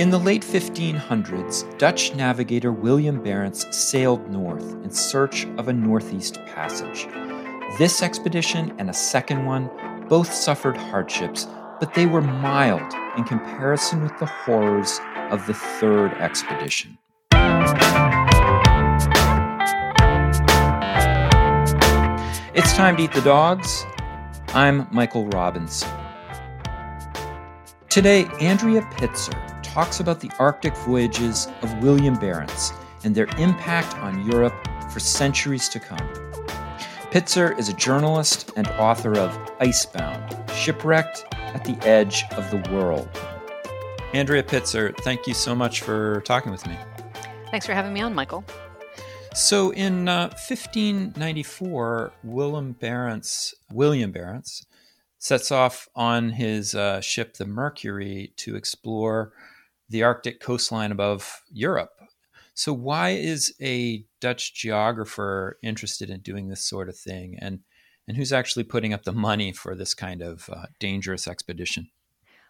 In the late 1500s, Dutch navigator William Barents sailed north in search of a northeast passage. This expedition and a second one both suffered hardships, but they were mild in comparison with the horrors of the third expedition. It's time to eat the dogs. I'm Michael Robinson. Today, Andrea Pitzer talks about the Arctic voyages of William Barents and their impact on Europe for centuries to come. Pitzer is a journalist and author of Icebound Shipwrecked at the Edge of the World. Andrea Pitzer, thank you so much for talking with me. Thanks for having me on, Michael. So in uh, 1594, William Barents, William Barents sets off on his uh, ship, the Mercury, to explore the Arctic coastline above Europe. So why is a Dutch geographer interested in doing this sort of thing, and and who's actually putting up the money for this kind of uh, dangerous expedition?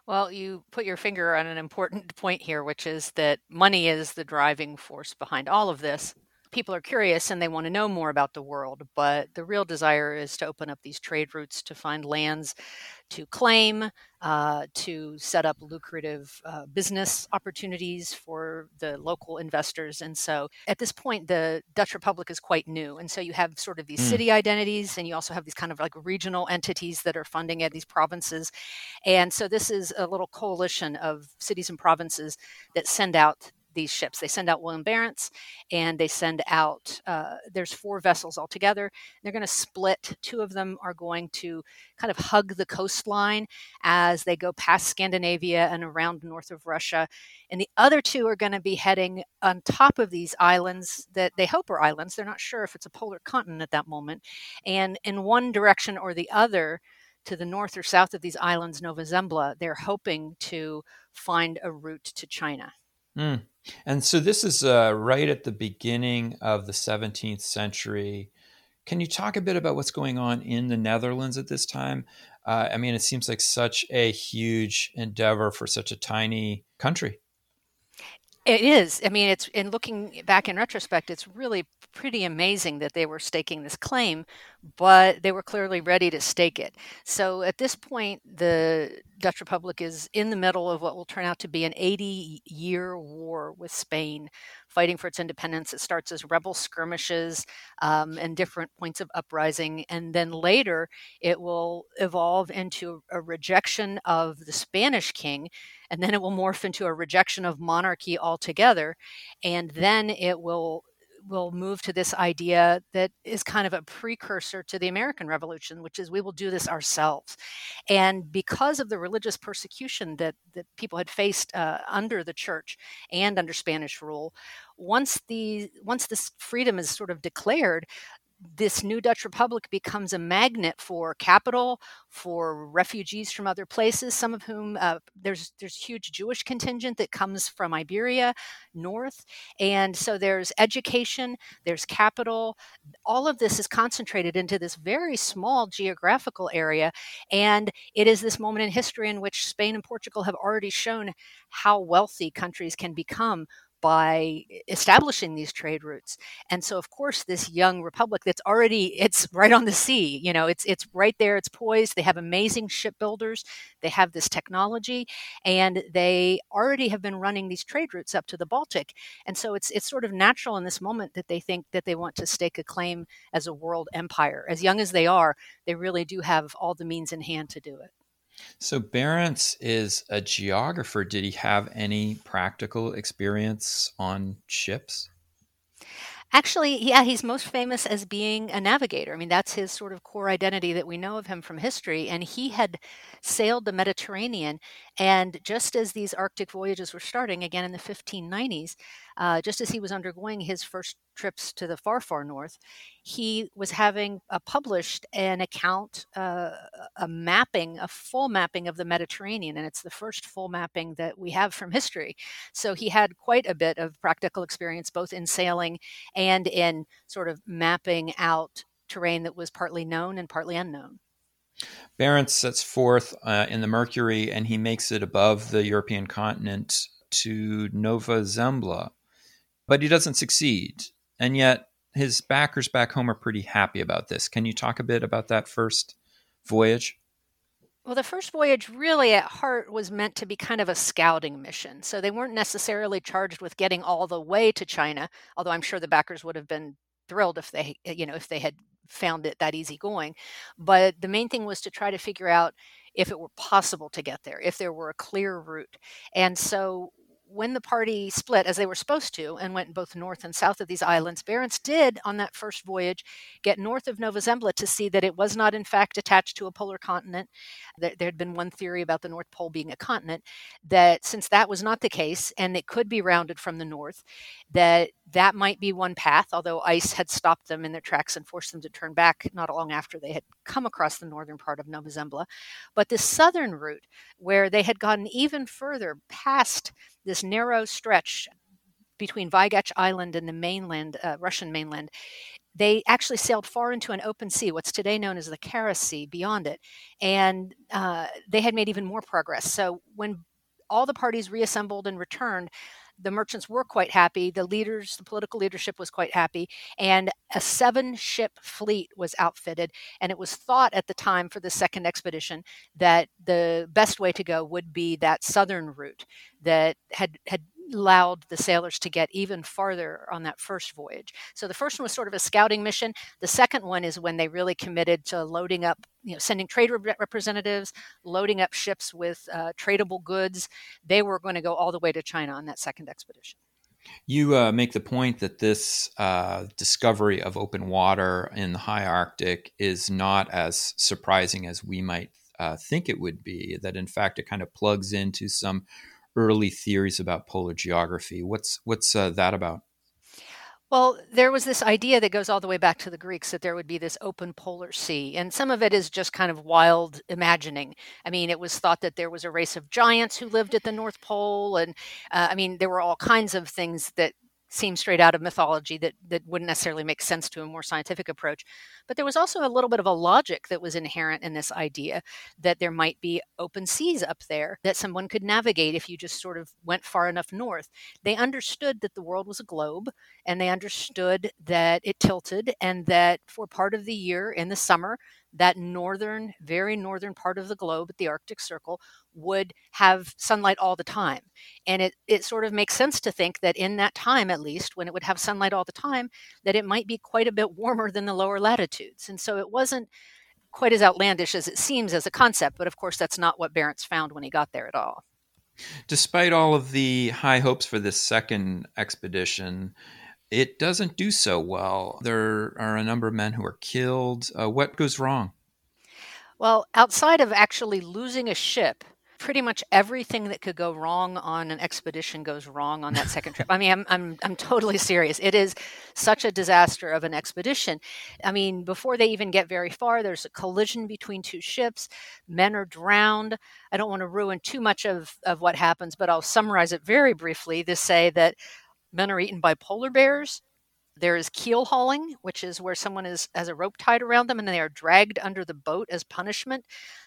Well, you put your finger on an important point here, which is that money is the driving force behind all of this people are curious and they want to know more about the world, but the real desire is to open up these trade routes to find lands to claim, uh, to set up lucrative uh, business opportunities for the local investors. And so at this point, the Dutch Republic is quite new. And so you have sort of these mm. city identities, and you also have these kind of like regional entities that are funding at these provinces. And so this is a little coalition of cities and provinces that send out these ships. They send out William Barents and they send out, uh, there's four vessels altogether. They're going to split. Two of them are going to kind of hug the coastline as they go past Scandinavia and around north of Russia. And the other two are going to be heading on top of these islands that they hope are islands. They're not sure if it's a polar continent at that moment. And in one direction or the other, to the north or south of these islands, Nova Zembla, they're hoping to find a route to China. Mm. And so this is uh, right at the beginning of the 17th century. Can you talk a bit about what's going on in the Netherlands at this time? Uh, I mean, it seems like such a huge endeavor for such a tiny country. It is. I mean, it's in looking back in retrospect, it's really pretty amazing that they were staking this claim, but they were clearly ready to stake it. So at this point, the Dutch Republic is in the middle of what will turn out to be an 80 year war with Spain, fighting for its independence. It starts as rebel skirmishes um, and different points of uprising. And then later, it will evolve into a rejection of the Spanish king and then it will morph into a rejection of monarchy altogether and then it will will move to this idea that is kind of a precursor to the American Revolution, which is we will do this ourselves. And because of the religious persecution that, that people had faced uh, under the church and under Spanish rule, once the once this freedom is sort of declared, this new Dutch Republic becomes a magnet for capital, for refugees from other places. Some of whom uh, there's there's huge Jewish contingent that comes from Iberia north, and so there's education, there's capital. All of this is concentrated into this very small geographical area, and it is this moment in history in which Spain and Portugal have already shown how wealthy countries can become by establishing these trade routes. And so of course this young republic that's already it's right on the sea you know it's it's right there it's poised they have amazing shipbuilders they have this technology and they already have been running these trade routes up to the baltic. And so it's it's sort of natural in this moment that they think that they want to stake a claim as a world empire. As young as they are they really do have all the means in hand to do it so Barents is a geographer. Did he have any practical experience on ships? Actually, yeah, he's most famous as being a navigator. I mean, that's his sort of core identity that we know of him from history. And he had sailed the Mediterranean. And just as these Arctic voyages were starting again in the 1590s, uh, just as he was undergoing his first trips to the far, far north, he was having published an account, uh, a mapping, a full mapping of the Mediterranean. And it's the first full mapping that we have from history. So he had quite a bit of practical experience, both in sailing and in sort of mapping out terrain that was partly known and partly unknown. Barents sets forth uh, in the Mercury and he makes it above the European continent to Nova Zembla, but he doesn't succeed. And yet, his backers back home are pretty happy about this. Can you talk a bit about that first voyage? Well, the first voyage really at heart was meant to be kind of a scouting mission. So they weren't necessarily charged with getting all the way to China, although I'm sure the backers would have been thrilled if they, you know, if they had found it that easy going. But the main thing was to try to figure out if it were possible to get there, if there were a clear route. And so when the party split, as they were supposed to, and went both north and south of these islands, Barents did, on that first voyage, get north of Nova Zembla to see that it was not, in fact, attached to a polar continent. There had been one theory about the North Pole being a continent, that since that was not the case, and it could be rounded from the north, that that might be one path, although ice had stopped them in their tracks and forced them to turn back not long after they had come across the northern part of Nova Zembla. But the southern route, where they had gotten even further past this narrow stretch between Vaygach Island and the mainland, uh, Russian mainland, they actually sailed far into an open sea, what's today known as the Kara Sea, beyond it. And uh, they had made even more progress. So when all the parties reassembled and returned, the merchants were quite happy. The leaders, the political leadership was quite happy. And a seven ship fleet was outfitted. And it was thought at the time for the second expedition that the best way to go would be that southern route that had, had allowed the sailors to get even farther on that first voyage. So the first one was sort of a scouting mission. The second one is when they really committed to loading up, you know, sending trade rep- representatives, loading up ships with uh, tradable goods. They were going to go all the way to China on that second expedition. You uh, make the point that this uh, discovery of open water in the high Arctic is not as surprising as we might uh, think it would be. That in fact it kind of plugs into some early theories about polar geography. What's what's uh, that about? Well, there was this idea that goes all the way back to the Greeks that there would be this open polar sea. And some of it is just kind of wild imagining. I mean, it was thought that there was a race of giants who lived at the North Pole. And uh, I mean, there were all kinds of things that seem straight out of mythology that that wouldn't necessarily make sense to a more scientific approach. But there was also a little bit of a logic that was inherent in this idea that there might be open seas up there that someone could navigate if you just sort of went far enough north. They understood that the world was a globe and they understood that it tilted and that for part of the year in the summer that northern, very northern part of the globe the Arctic Circle would have sunlight all the time. And it, it sort of makes sense to think that in that time, at least, when it would have sunlight all the time, that it might be quite a bit warmer than the lower latitudes. And so it wasn't quite as outlandish as it seems as a concept, but of course, that's not what Barents found when he got there at all. Despite all of the high hopes for this second expedition, it doesn't do so well. There are a number of men who are killed. Uh, what goes wrong? Well, outside of actually losing a ship, pretty much everything that could go wrong on an expedition goes wrong on that second trip. I mean, I'm, I'm, I'm totally serious. It is such a disaster of an expedition. I mean, before they even get very far, there's a collision between two ships. Men are drowned. I don't want to ruin too much of, of what happens, but I'll summarize it very briefly to say that Men are eaten by polar bears. There is keel hauling, which is where someone is has a rope tied around them and they are dragged under the boat as punishment.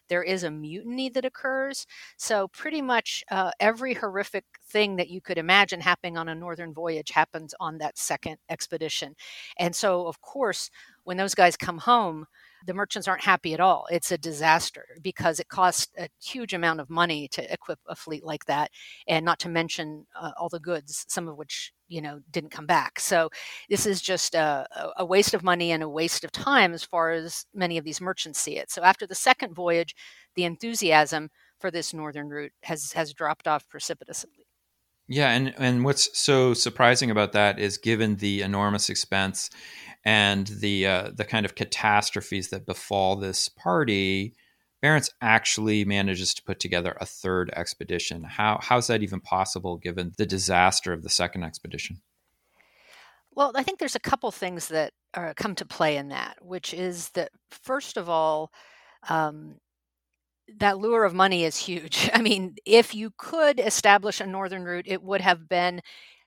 There is a mutiny that occurs. So pretty much uh, every horrific thing that you could imagine happening on a northern voyage happens on that second expedition. And so, of course, when those guys come home, the merchants aren't happy at all. It's a disaster because it costs a huge amount of money to equip a fleet like that, and not to mention uh, all the goods, some of which you know didn't come back. So this is just a, a waste of money and a waste of time as far as many of these merchants see it. So after the second voyage, the enthusiasm for this northern route has has dropped off precipitously. Yeah, and and what's so surprising about that is given the enormous expense and the uh, the kind of catastrophes that befall this party, Barents actually manages to put together a third expedition. How how's that even possible given the disaster of the second expedition? Well, I think there's a couple things that are, come to play in that, which is that first of all, um, that lure of money is huge. I mean, if you could establish a northern route, it would have been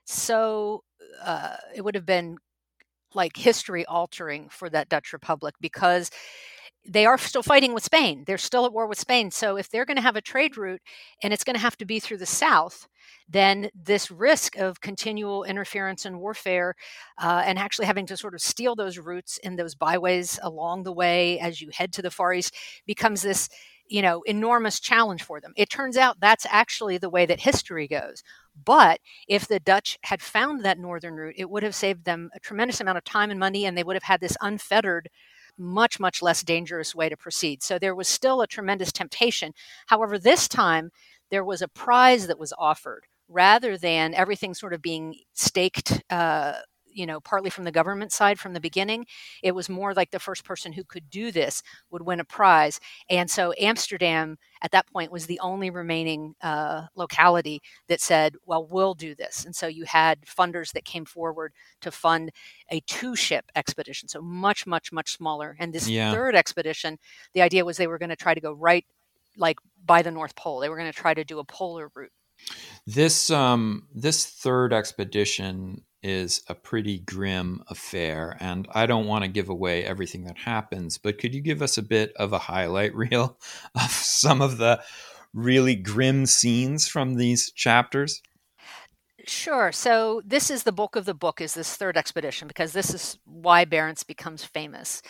so. Uh, it would have been like history altering for that Dutch Republic because they are still fighting with Spain. They're still at war with Spain. So if they're going to have a trade route and it's going to have to be through the south, then this risk of continual interference and warfare uh, and actually having to sort of steal those routes and those byways along the way as you head to the Far East becomes this you know enormous challenge for them. It turns out that's actually the way that history goes. But if the dutch had found that northern route it would have saved them a tremendous amount of time and money and they would have had this unfettered much much less dangerous way to proceed. So there was still a tremendous temptation. However this time there was a prize that was offered. Rather than everything sort of being staked uh, you know partly from the government side from the beginning it was more like the first person who could do this would win a prize. And so amsterdam at that point was the only remaining uh, locality that said well we'll do this. And so you had funders that came forward to fund a two ship expedition so much much much smaller. And this yeah. third expedition the idea was they were going to try to go right like by the north pole. They were going to try to do a polar route. This um, this third expedition is a pretty grim affair, and I don't want to give away everything that happens. But could you give us a bit of a highlight reel of some of the really grim scenes from these chapters? Sure. So this is the bulk of the book is this third expedition because this is why Barents becomes famous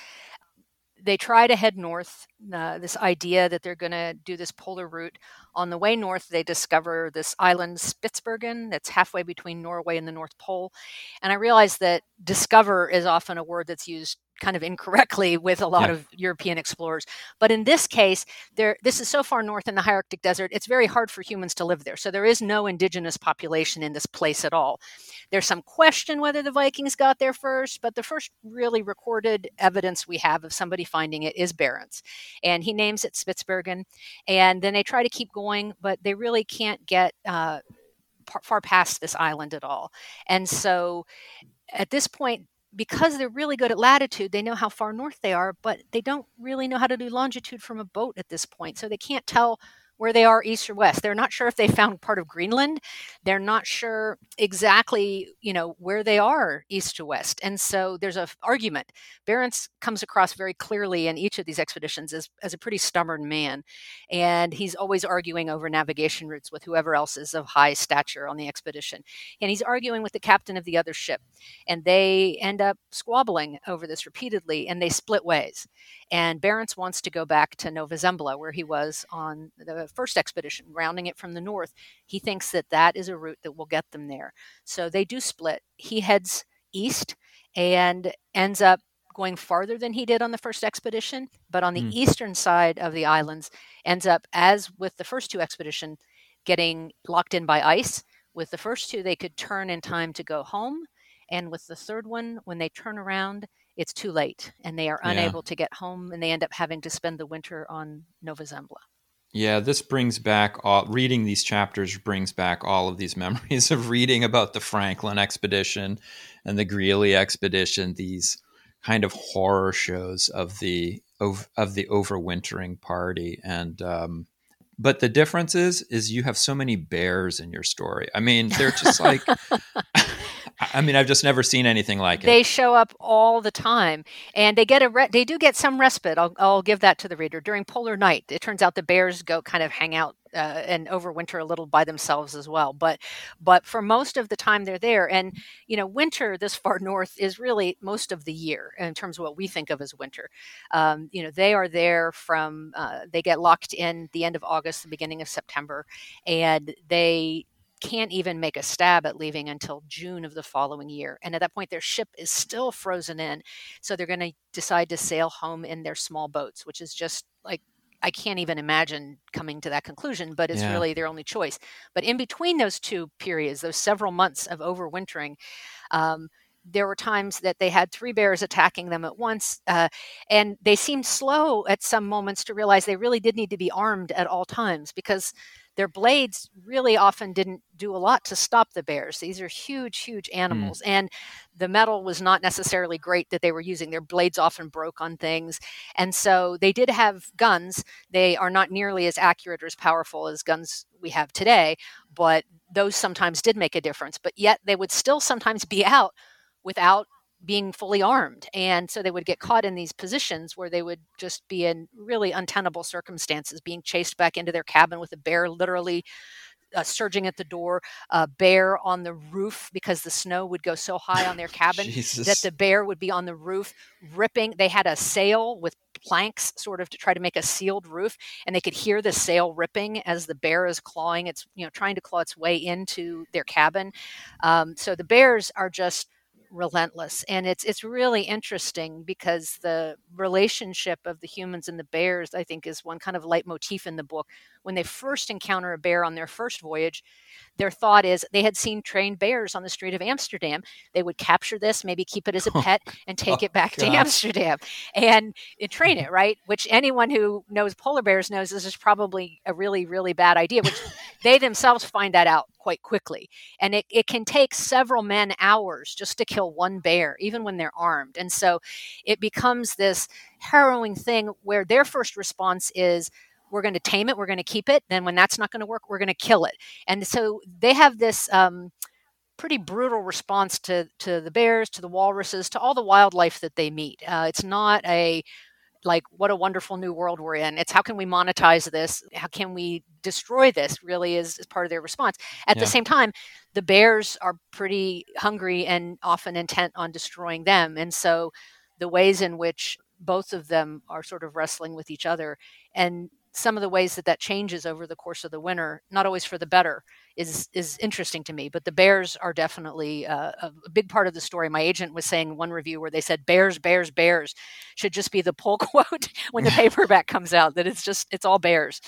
they try to head north. Uh, this idea that they're going to do this polar route. On the way north, they discover this island Spitsbergen that's halfway between Norway and the North Pole. And I realize that discover is often a word that's used kind of incorrectly with a lot yeah. of European explorers. But in this case, there this is so far north in the high Arctic desert, it's very hard for humans to live there. So there is no indigenous population in this place at all. There's some question whether the Vikings got there first, but the first really recorded evidence we have of somebody finding it is Barents. And he names it Spitsbergen. And then they try to keep going, but they really can't get uh, far past this island at all. And so at this point, because they're really good at latitude, they know how far north they are, but they don't really know how to do longitude from a boat at this point. So they can't tell where they are east or west. They're not sure if they found part of Greenland. They're not sure exactly, you know, where they are east to west. And so there's a argument. Barents comes across very clearly in each of these expeditions as, as a pretty stubborn man. And he's always arguing over navigation routes with whoever else is of high stature on the expedition. And he's arguing with the captain of the other ship. And they end up squabbling over this repeatedly and they split ways. And Barents wants to go back to Nova Zembla, where he was on the first expedition, rounding it from the north. He thinks that that is a route that will get them there. So they do split. He heads east and ends up going farther than he did on the first expedition, but on the mm. eastern side of the islands, ends up, as with the first two expedition, getting locked in by ice. With the first two, they could turn in time to go home. And with the third one, when they turn around, it's too late and they are unable yeah. to get home and they end up having to spend the winter on Nova Zembla. Yeah, this brings back all reading these chapters brings back all of these memories of reading about the Franklin expedition and the Greely expedition, these kind of horror shows of the of, of the overwintering party and um, but the difference is is you have so many bears in your story. I mean, they're just like I mean, I've just never seen anything like it. They show up all the time, and they get a re- they do get some respite. I'll, I'll give that to the reader during polar night. It turns out the bears go kind of hang out uh, and overwinter a little by themselves as well. But but for most of the time they're there, and you know, winter this far north is really most of the year in terms of what we think of as winter. Um, you know, they are there from uh, they get locked in the end of August, the beginning of September, and they can't even make a stab at leaving until June of the following year. And at that point, their ship is still frozen in. So they're going to decide to sail home in their small boats, which is just like, I can't even imagine coming to that conclusion, but it's yeah. really their only choice. But in between those two periods, those several months of overwintering, um, there were times that they had three bears attacking them at once, uh, and they seemed slow at some moments to realize they really did need to be armed at all times because their blades really often didn't do a lot to stop the bears. These are huge, huge hmm. animals. Mm. And the metal was not necessarily great that they were using. Their blades often broke on things. And so they did have guns. They are not nearly as accurate or as powerful as guns we have today, but those sometimes did make a difference. But yet they would still sometimes be out without being fully armed. And so they would get caught in these positions where they would just be in really untenable circumstances, being chased back into their cabin with a bear literally uh, surging at the door, a bear on the roof because the snow would go so high on their cabin that the bear would be on the roof ripping. They had a sail with planks sort of to try to make a sealed roof and they could hear the sail ripping as the bear is clawing its you know trying to claw its way into their cabin um, so the bears are just relentless and it's it's really interesting because the relationship of the humans and the bears i think is one kind of leitmotif in the book when they first encounter a bear on their first voyage their thought is they had seen trained bears on the street of amsterdam they would capture this maybe keep it as a oh, pet and take oh, it back God. to amsterdam and, and train it right which anyone who knows polar bears knows this is probably a really really bad idea which they themselves find that out quite quickly. And it, it can take several men hours just to kill one bear, even when they're armed. And so it becomes this harrowing thing where their first response is, we're going to tame it, we're going to keep it. Then when that's not going to work, we're going to kill it. And so they have this. Um, pretty brutal response to to the bears, to the walruses, to all the wildlife that they meet. Uh, it's not a like what a wonderful new world we're in. It's how can we monetize this? How can we destroy this really is, is part of their response. At yeah. the same time the bears are pretty hungry and often intent on destroying them. And so the ways in which both of them are sort of wrestling with each other and some of the ways that that changes over the course of the winter, not always for the better, is is interesting to me. But the Bears are definitely uh, a big part of the story. My agent was saying one review where they said "Bears, Bears, Bears" should just be the pull quote when the paperback comes out. That it's just it's all bears,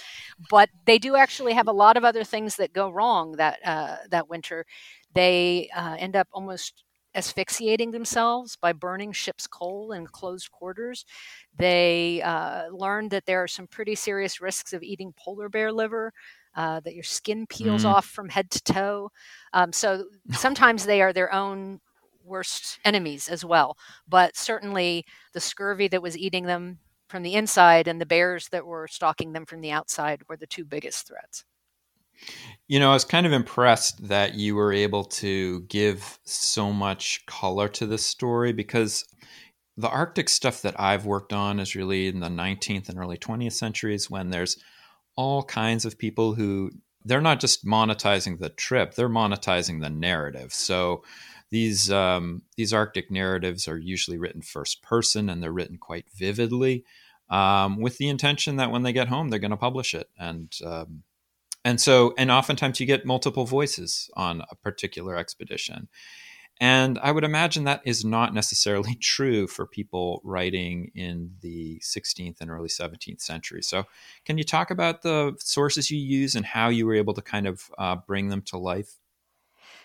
but they do actually have a lot of other things that go wrong that uh, that winter. They uh, end up almost asphyxiating themselves by burning ship's coal in closed quarters. They uh, learned that there are some pretty serious risks of eating polar bear liver. Uh, that your skin peels mm. off from head to toe. Um, so sometimes they are their own worst enemies as well. But certainly the scurvy that was eating them from the inside and the bears that were stalking them from the outside were the two biggest threats. You know, I was kind of impressed that you were able to give so much color to this story because the Arctic stuff that I've worked on is really in the 19th and early 20th centuries when there's all kinds of people who they're not just monetizing the trip, they're monetizing the narrative. So these um, these Arctic narratives are usually written first person and they're written quite vividly um, with the intention that when they get home, they're going to publish it. And um, and so and oftentimes you get multiple voices on a particular expedition and i would imagine that is not necessarily true for people writing in the 16th and early 17th century so can you talk about the sources you use and how you were able to kind of uh, bring them to life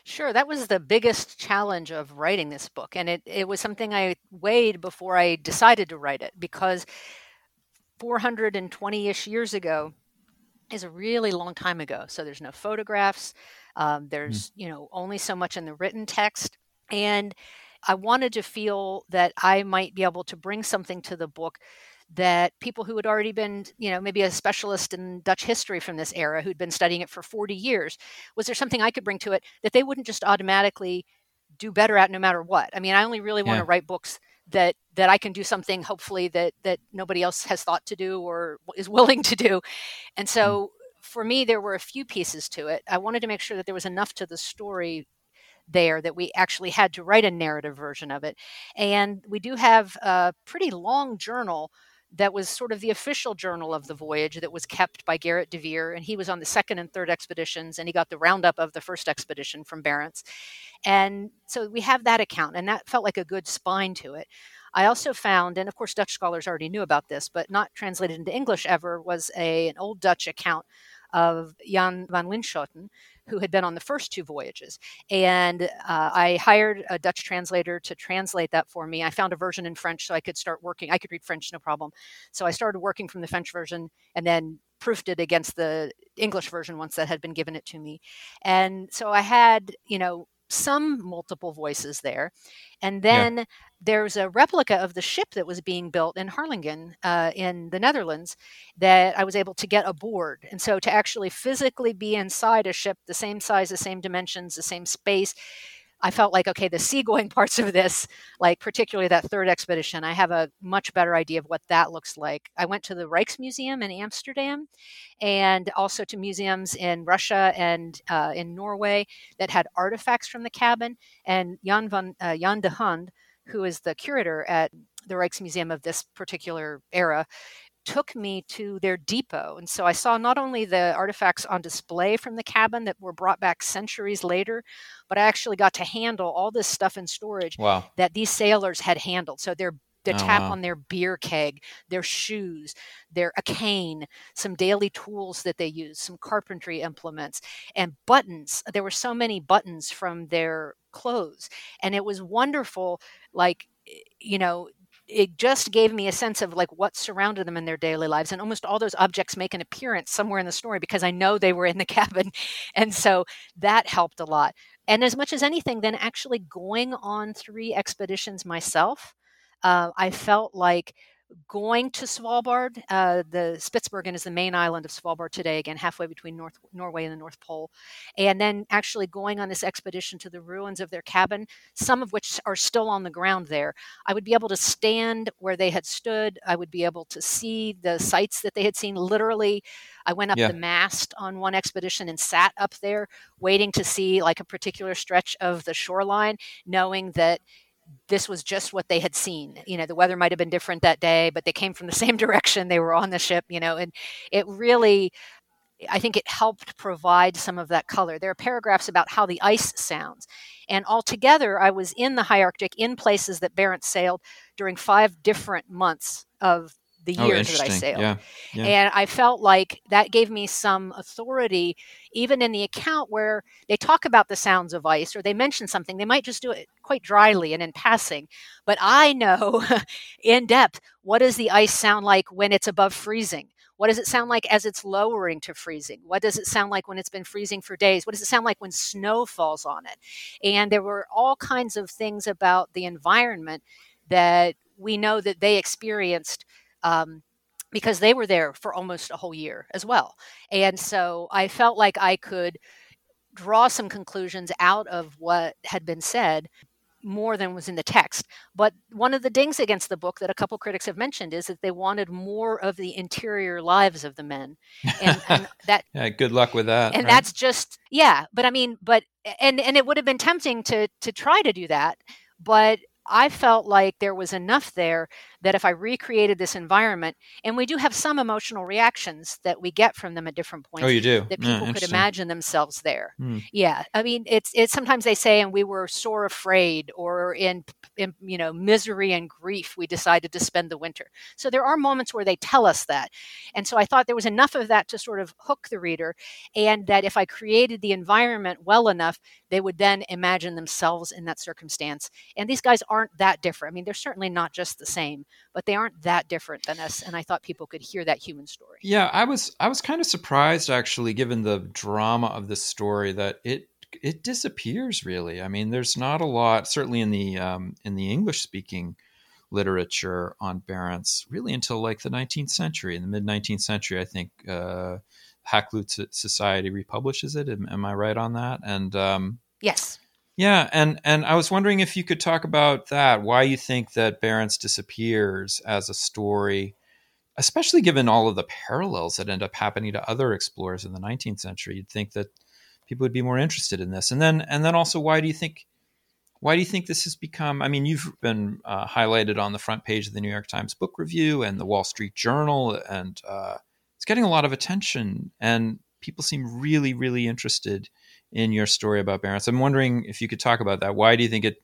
Sure, that was the biggest challenge of writing this book. And it, it was something I weighed before I decided to write it because 420 ish years ago, is a really long time ago. So there's no photographs. Um, there's, mm. you know, only so much in the written text. And I wanted to feel that I might be able to bring something to the book that people who had already been, you know, maybe a specialist in Dutch history from this era who'd been studying it for 40 years, was there something I could bring to it that they wouldn't just automatically do better at no matter what? I mean, I only really want to write books that that I can do something hopefully that that nobody else has thought to do or is willing to do. And so mm. for me there were a few pieces to it. I wanted to make sure that there was enough to the story there that we actually had to write a narrative version of it. And we do have a pretty long journal that was sort of the official journal of the voyage that was kept by Gerrit de Veer. And he was on the second and third expeditions, and he got the roundup of the first expedition from Barents. And so we have that account, and that felt like a good spine to it. I also found, and of course, Dutch scholars already knew about this, but not translated into English ever, was a, an old Dutch account of Jan van Linschoten, who had been on the first two voyages. And uh, I hired a Dutch translator to translate that for me. I found a version in French so I could start working. I could read French, no problem. So I started working from the French version and then proofed it against the English version once that had been given it to me. And so I had, you know, some multiple voices there. And then yeah. there's a replica of the ship that was being built in Harlingen uh, in the Netherlands that I was able to get aboard. And so to actually physically be inside a ship the same size, the same dimensions, the same space, I felt like, okay, the seagoing parts of this, like particularly that third expedition, I have a much better idea of what that looks like. I went to the Rijksmuseum in Amsterdam and also to museums in Russia and uh, in Norway that had artifacts from the cabin. And Jan, van, uh, Jan de Hond, who is the curator at the Rijksmuseum of this particular era, took me to their depot. And so I saw not only the artifacts on display from the cabin that were brought back centuries later, but I actually got to handle all this stuff in storage wow. that these sailors had handled. So their the Oh, tap wow. on their beer keg, their shoes, their a cane, some daily tools that they use, some carpentry implements, and buttons. There were so many buttons from their clothes, and it was wonderful. Like eh, you know, it just gave me a sense of like what surrounded them in their daily lives, and almost all those objects make an appearance somewhere in the story because I know they were in the cabin, and so that helped a lot. And as much as anything, then actually going on three expeditions myself uh, I felt like going to Svalbard. Uh, the Spitsbergen is the main island of Svalbard today, again, halfway between North Norway and the North Pole. And then actually going on this expedition to the ruins of their cabin, some of which are still on the ground there. I would be able to stand where they had stood. I would be able to see the sights that they had seen. Literally, I went up Yeah. the mast on one expedition and sat up there waiting to see like a particular stretch of the shoreline, knowing that this was just what they had seen. You know, the weather might have been different that day, but they came from the same direction. They were on the ship, you know, and it really, I think it helped provide some of that color. There are paragraphs about how the ice sounds. And altogether, I was in the high Arctic in places that Barents sailed during five different months of the Oh, years that I sailed. Yeah. Yeah. And I felt like that gave me some authority, even in the account where they talk about the sounds of ice or they mention something. They might just do it quite dryly and in passing. But I know in depth what does the ice sound like when it's above freezing? What does it sound like as it's lowering to freezing? What does it sound like when it's been freezing for days? What does it sound like when snow falls on it? And there were all kinds of things about the environment that we know that they experienced um, because they were there for almost a whole year as well. And so I felt like I could draw some conclusions out of what had been said more than was in the text. But one of the dings against the book that a couple critics have mentioned is that they wanted more of the interior lives of the men. And, and that yeah. Good luck with that. and right? that's just yeah but i mean but and and it would have been tempting to to try to do that but i felt like there was enough there that if i recreated this environment and we do have some emotional reactions that we get from them at different points Oh, you do. that Yeah, people could imagine themselves there. Hmm. yeah i mean it's it's sometimes they say and we were sore afraid or in, in you know misery and grief we decided to spend the winter. So there are moments where they tell us that. And so i thought there was enough of that to sort of hook the reader and that if i created the environment well enough they would then imagine themselves in that circumstance. And these guys aren't that different. I mean they're certainly not just the same but they aren't that different than us and i thought people could hear that human story Yeah, I was I was kind of surprised actually, given the drama of this story, that it it disappears really. I mean, there's not a lot, certainly in the um, in the English speaking literature on Barents, really until like the 19th century. In the mid 19th century, I think uh, Hakluyt Society republishes it. Am, am I right on that? And um, yes yeah, and and I was wondering if you could talk about that. Why you think that Barents disappears as a story, especially given all of the parallels that end up happening to other explorers in the 19th century. You'd think that people would be more interested in this. And then and then also, why do you think why do you think this has become? I mean, you've been uh, highlighted on the front page of the New York Times Book Review and the Wall Street Journal, and uh, it's getting a lot of attention. And people seem really, really interested in your story about Barents. I'm wondering if you could talk about that. Why do you think it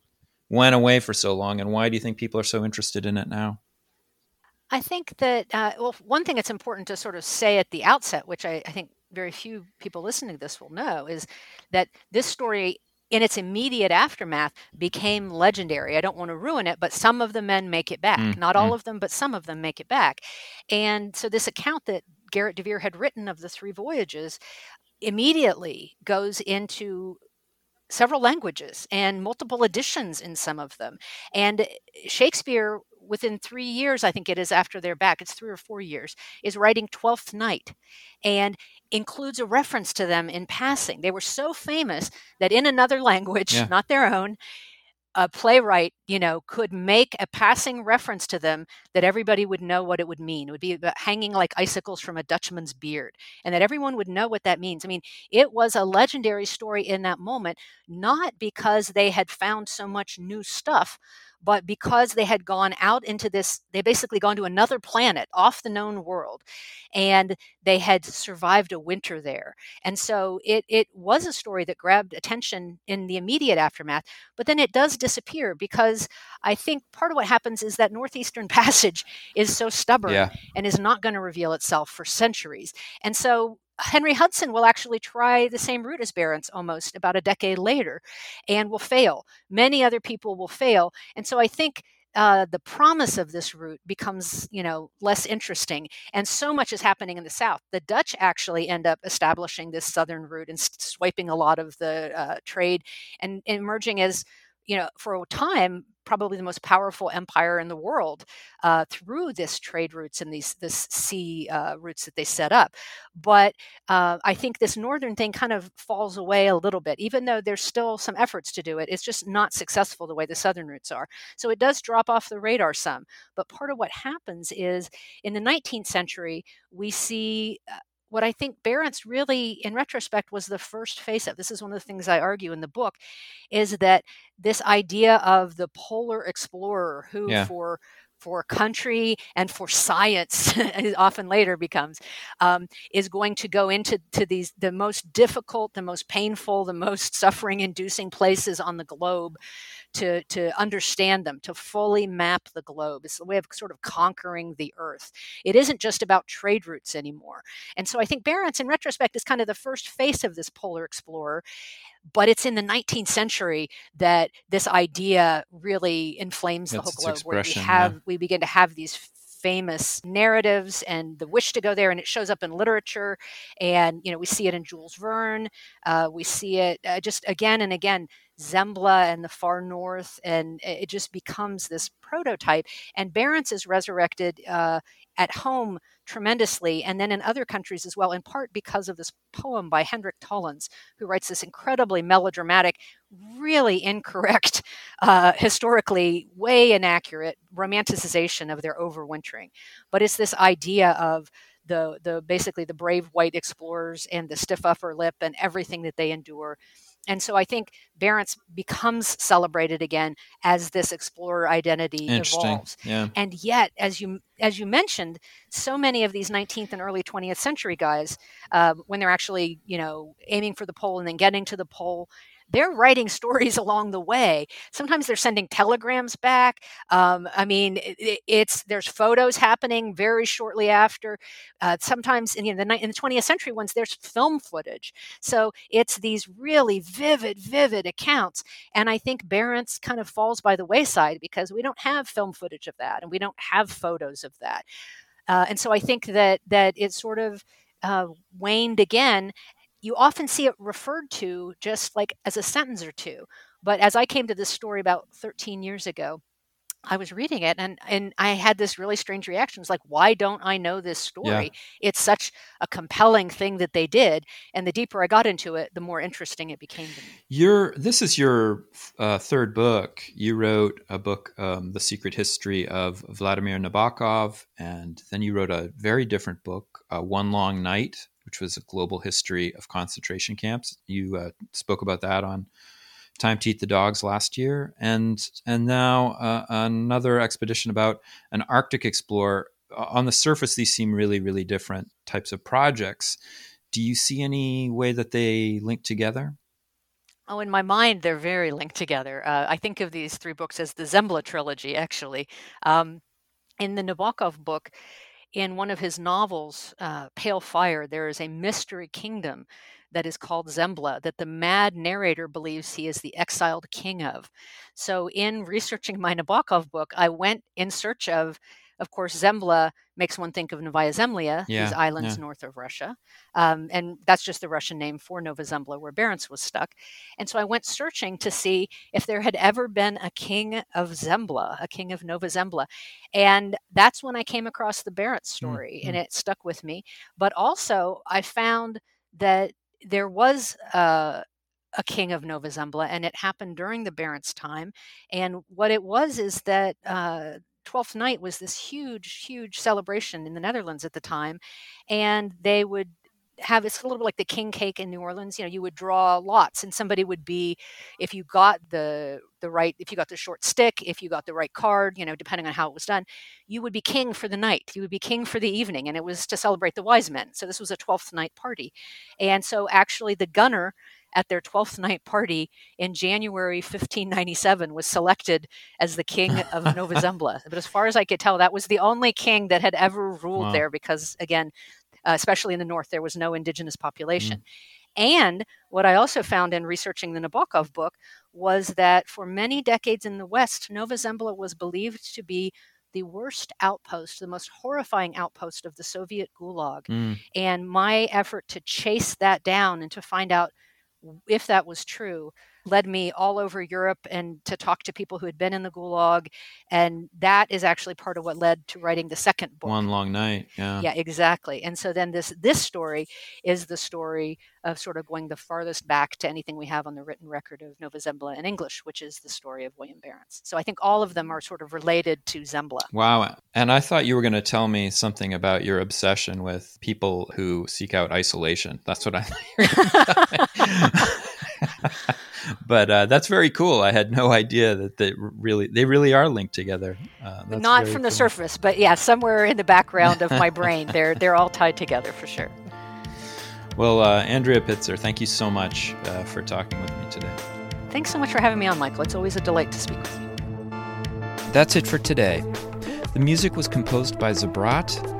went away for so long, and why do you think people are so interested in it now? I think that, uh, well, one thing that's important to sort of say at the outset, which I, I think very few people listening to this will know, is that this story, in its immediate aftermath, became legendary. I don't want to ruin it, but some of the men make it back. Mm, Not all of them, but some of them make it back. And so, this account that Gerrit de Veer had written of the three voyages immediately goes into several languages and multiple editions in some of them. And Shakespeare, within three years, I think it is after they're back, it's three or four years, is writing Twelfth Night. And includes a reference to them in passing. They were so famous that in another language, yeah. not their own, a playwright, you know, could make a passing reference to them that everybody would know what it would mean. It would be hanging like icicles from a Dutchman's beard, and that everyone would know what that means. I mean, it was a legendary story in that moment, not because they had found so much new stuff, but because they had gone out into this, they basically gone to another planet off the known world, and they had survived a winter there. And so it it was a story that grabbed attention in the immediate aftermath, but then it does disappear because I think part of what happens is that northeastern passage is so stubborn yeah. and is not going to reveal itself for centuries. And so Henry Hudson will actually try the same route as Barents almost about a decade later and will fail. Many other people will fail. And so I think uh, the promise of this route becomes, you know, less interesting. And so much is happening in the South. The Dutch actually end up establishing this southern route and swiping a lot of the uh, trade and, and emerging as you know, for a time, probably the most powerful empire in the world uh, through this trade routes and these this sea uh, routes that they set up. But uh, I think this northern thing kind of falls away a little bit, even though there's still some efforts to do it. It's just not successful the way the southern routes are. So it does drop off the radar some. But part of what happens is in the 19th century, we see uh, what I think Barents really, in retrospect, was the first face of. This is one of the things I argue in the book, is that this idea of the polar explorer who, yeah. for for country and for science often later becomes um, is going to go into to these the most difficult the most painful the most suffering inducing places on the globe to to understand them to fully map the globe. It's a way of sort of conquering the earth. It isn't just about trade routes anymore. And so i think barents in retrospect is kind of the first face of this polar explorer but it's in the 19th century that this idea really inflames the whole globe where we have yeah. we begin to have these famous narratives and the wish to go there and it shows up in literature and you know we see it in jules verne uh, we see it uh, just again and again Zembla and the far north, and it just becomes this prototype. And Barents is resurrected uh, at home tremendously, and then in other countries as well, in part because of this poem by Hendrik Tollens, who writes this incredibly melodramatic, really incorrect, uh, historically way inaccurate romanticization of their overwintering. But it's this idea of the the basically the brave white explorers and the stiff upper lip and everything that they endure and so I think Barents becomes celebrated again as this explorer identity evolves. Yeah. And yet, as you as you mentioned, so many of these 19th and early 20th century guys, uh, when they're actually you know aiming for the pole and then getting to the pole, they're writing stories along the way. Sometimes they're sending telegrams back. Um, I mean, it, it's there's photos happening very shortly after. Uh, sometimes in, you know, the, in the 20th century ones, there's film footage. So it's these really vivid, vivid accounts. And I think Barents kind of falls by the wayside because we don't have film footage of that, and we don't have photos of that. Uh, and so I think that that it sort of uh, waned again you often see it referred to just like as a sentence or two. But as I came to this story about 13 years ago, I was reading it and and I had this really strange reaction. It's like, why don't I know this story? Yeah. It's such a compelling thing that they did, and the deeper I got into it, the more interesting it became to me. Your this is your uh, third book. You wrote a book, um, "The Secret History of Vladimir Nabokov," and then you wrote a very different book, uh, "One Long Night," which was a global history of concentration camps. You uh, spoke about that on Time to Eat the Dogs last year, and and now uh, another expedition about an Arctic explorer. On the surface, these seem really, really different types of projects. Do you see any way that they link together? Oh, in my mind, they're very linked together. Uh, I think of these three books as the Zembla trilogy, actually. Um, in the Nabokov book, in one of his novels, uh, Pale Fire, there is a mystery kingdom that is called Zembla that the mad narrator believes he is the exiled king of. So, in researching my Nabokov book, I went in search of of course, Zembla makes one think of Novaya Zemlya, Yeah, these islands yeah. north of Russia. Um, and that's just the Russian name for Nova Zembla, where Barents was stuck. And so I went searching to see if there had ever been a king of Zembla, a king of Nova Zembla. And that's when I came across the Barents story, and it stuck with me. But also, I found that there was uh, a king of Nova Zembla, and it happened during the Barents time. And what it was is that uh, Twelfth Night was this huge, huge celebration in the Netherlands at the time, and they would have it's a little bit like the king cake in New Orleans. You know, you would draw lots, and somebody would be, if you got the the right, if you got the short stick, if you got the right card, you know, depending on how it was done, you would be king for the night. You would be king for the evening, and it was to celebrate the wise men. So this was a twelfth night party, and so actually the gunner at their 12th night party in January 1597 was selected as the king of Nova Zembla. But as far as I could tell, that was the only king that had ever ruled Wow. there because, again, uh, especially in the north, there was no indigenous population. Mm. And what I also found in researching the Nabokov book was that for many decades in the West, Nova Zembla was believed to be the worst outpost, the most horrifying outpost of the Soviet Gulag. Mm. And my effort to chase that down and to find out if that was true led me all over Europe and to talk to people who had been in the Gulag. And that is actually part of what led to writing the second book. One long night. Yeah. Yeah, exactly. And so then this this story is the story of sort of going the farthest back to anything we have on the written record of Nova Zembla in English, which is the story of William Barents. So I think all of them are sort of related to Zembla. Wow. And I thought you were going to tell me something about your obsession with people who seek out isolation. That's what I. but uh, that's very cool. I had no idea that they really they really are linked together. Uh, that's Not very from the surface, but yeah, somewhere in the background of my brain, they're they're all tied together for sure. Well, uh, Andrea Pitzer, thank you so much uh, for talking with me today. Thanks so much for having me on, Michael. It's always a delight to speak with you. That's it for today. The music was composed by Zabrat.